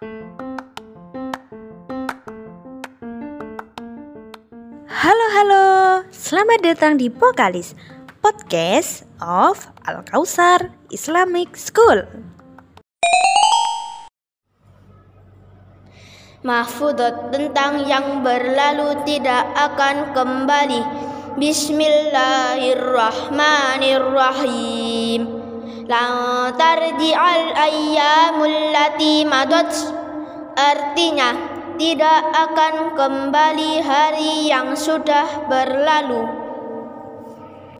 Halo halo, selamat datang di Pokalis Podcast of Al Kausar Islamic School. Mahfudat tentang yang berlalu tidak akan kembali. Bismillahirrahmanirrahim. Lan tarji'al ayyamul lati madat. Artinya tidak akan kembali hari yang sudah berlalu.